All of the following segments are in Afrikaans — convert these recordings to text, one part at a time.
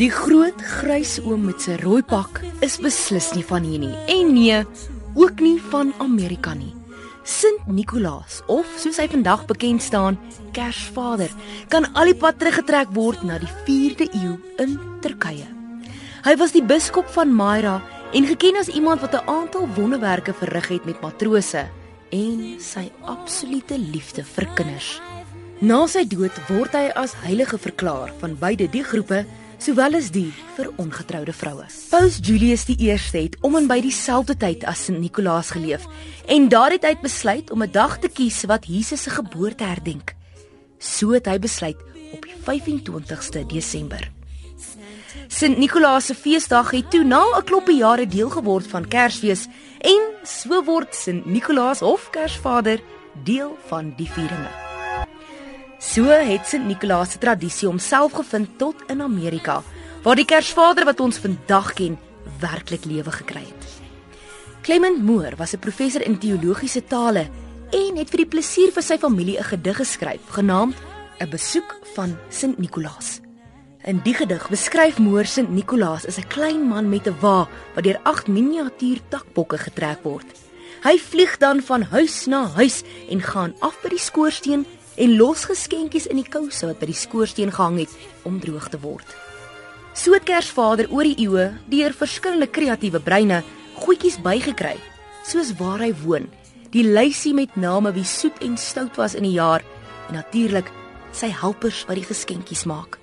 Die groot grys oom met sy rooi pak is beslis nie van hier nie. En nee, ook nie van Amerika nie. Sint Nicolaas of soos hy vandag bekend staan, Kersvader, kan al die pad teruggetrek word na die 4de eeu in Turkye. Hy was die biskop van Myra en geken as iemand wat 'n aantal wonderwerke verrig het met matrose en sy absolute liefde vir kinders. Na sy dood word hy as heilige verklaar van beide die groepe sowel as die vir ongetroude vroue. Paus Julius die 1ste het om en by dieselfde tyd as Sint Nicolaas geleef en daardie tyd besluit om 'n dag te kies wat Jesus se geboorte herdenk. So het hy besluit op die 25ste Desember. Sint Nicolaas se feesdag het toe na 'n kloppie jare deel geword van Kersfees en so word Sint Nicolaas of Kersvader deel van die vieringe. So het Sint Nicolaas se tradisie homself gevind tot in Amerika, waar die Kersvader wat ons vandag ken, werklik lewe gekry het. Clement Moore was 'n professor in teologiese tale en het vir die plesier vir sy familie 'n gedig geskryf genaamd 'n besoek van Sint Nicolaas. In die gedig beskryf Moore Sint Nicolaas as 'n klein man met 'n wa wat deur agt miniatuur takbokke getrek word. Hy vlieg dan van huis na huis en gaan af by die skoorsteen en los geskenkies in die kouse wat by die skoorsteen gehang het om droog te word. So het Kersvader oor die eeue deur verskillende kreatiewe breine goedjies bygekry, soos waar hy woon, die lysie met name wie soet en stout was in die jaar en natuurlik sy helpers wat die geskenkies maak.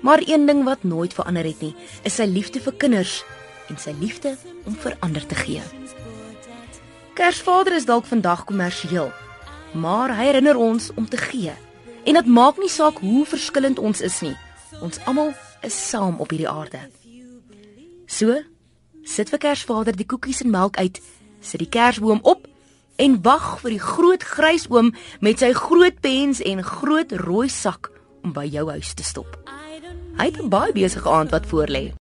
Maar een ding wat nooit verander het nie, is sy liefde vir kinders en sy liefde om vir ander te gee. Kersvader is dalk vandag kommersieel, maar hy herinner ons om te gee. En dit maak nie saak hoe verskillend ons is nie. Ons almal is saam op hierdie aarde. So, sit vir Kersvader die koekies en melk uit, sit die kersboom op en wag vir die groot grys oom met sy groot pens en groot rooi sak om by jou huis te stop. Hy het 'n baie besige aand wat voorlê.